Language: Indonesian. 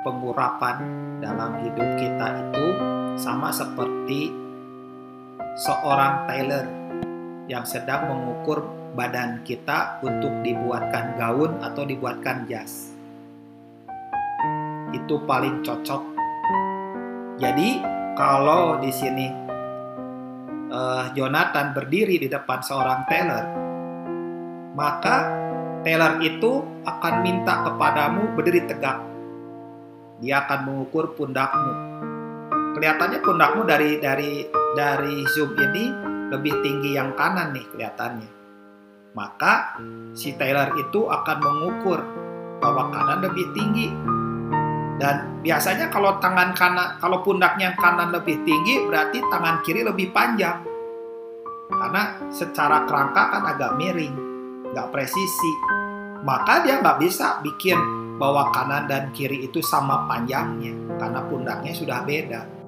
pengurapan dalam hidup kita itu sama seperti seorang tailor yang sedang mengukur badan kita untuk dibuatkan gaun atau dibuatkan jas. Itu paling cocok. Jadi kalau di sini uh, Jonathan berdiri di depan seorang tailor, maka tailor itu akan minta kepadamu berdiri tegak. Dia akan mengukur pundakmu. Kelihatannya pundakmu dari dari dari zoom ini lebih tinggi yang kanan nih kelihatannya. Maka si tailor itu akan mengukur bahwa kanan lebih tinggi. Dan biasanya kalau tangan kanan, kalau pundaknya kanan lebih tinggi, berarti tangan kiri lebih panjang. Karena secara kerangka kan agak miring, nggak presisi. Maka dia nggak bisa bikin bahwa kanan dan kiri itu sama panjangnya, karena pundaknya sudah beda.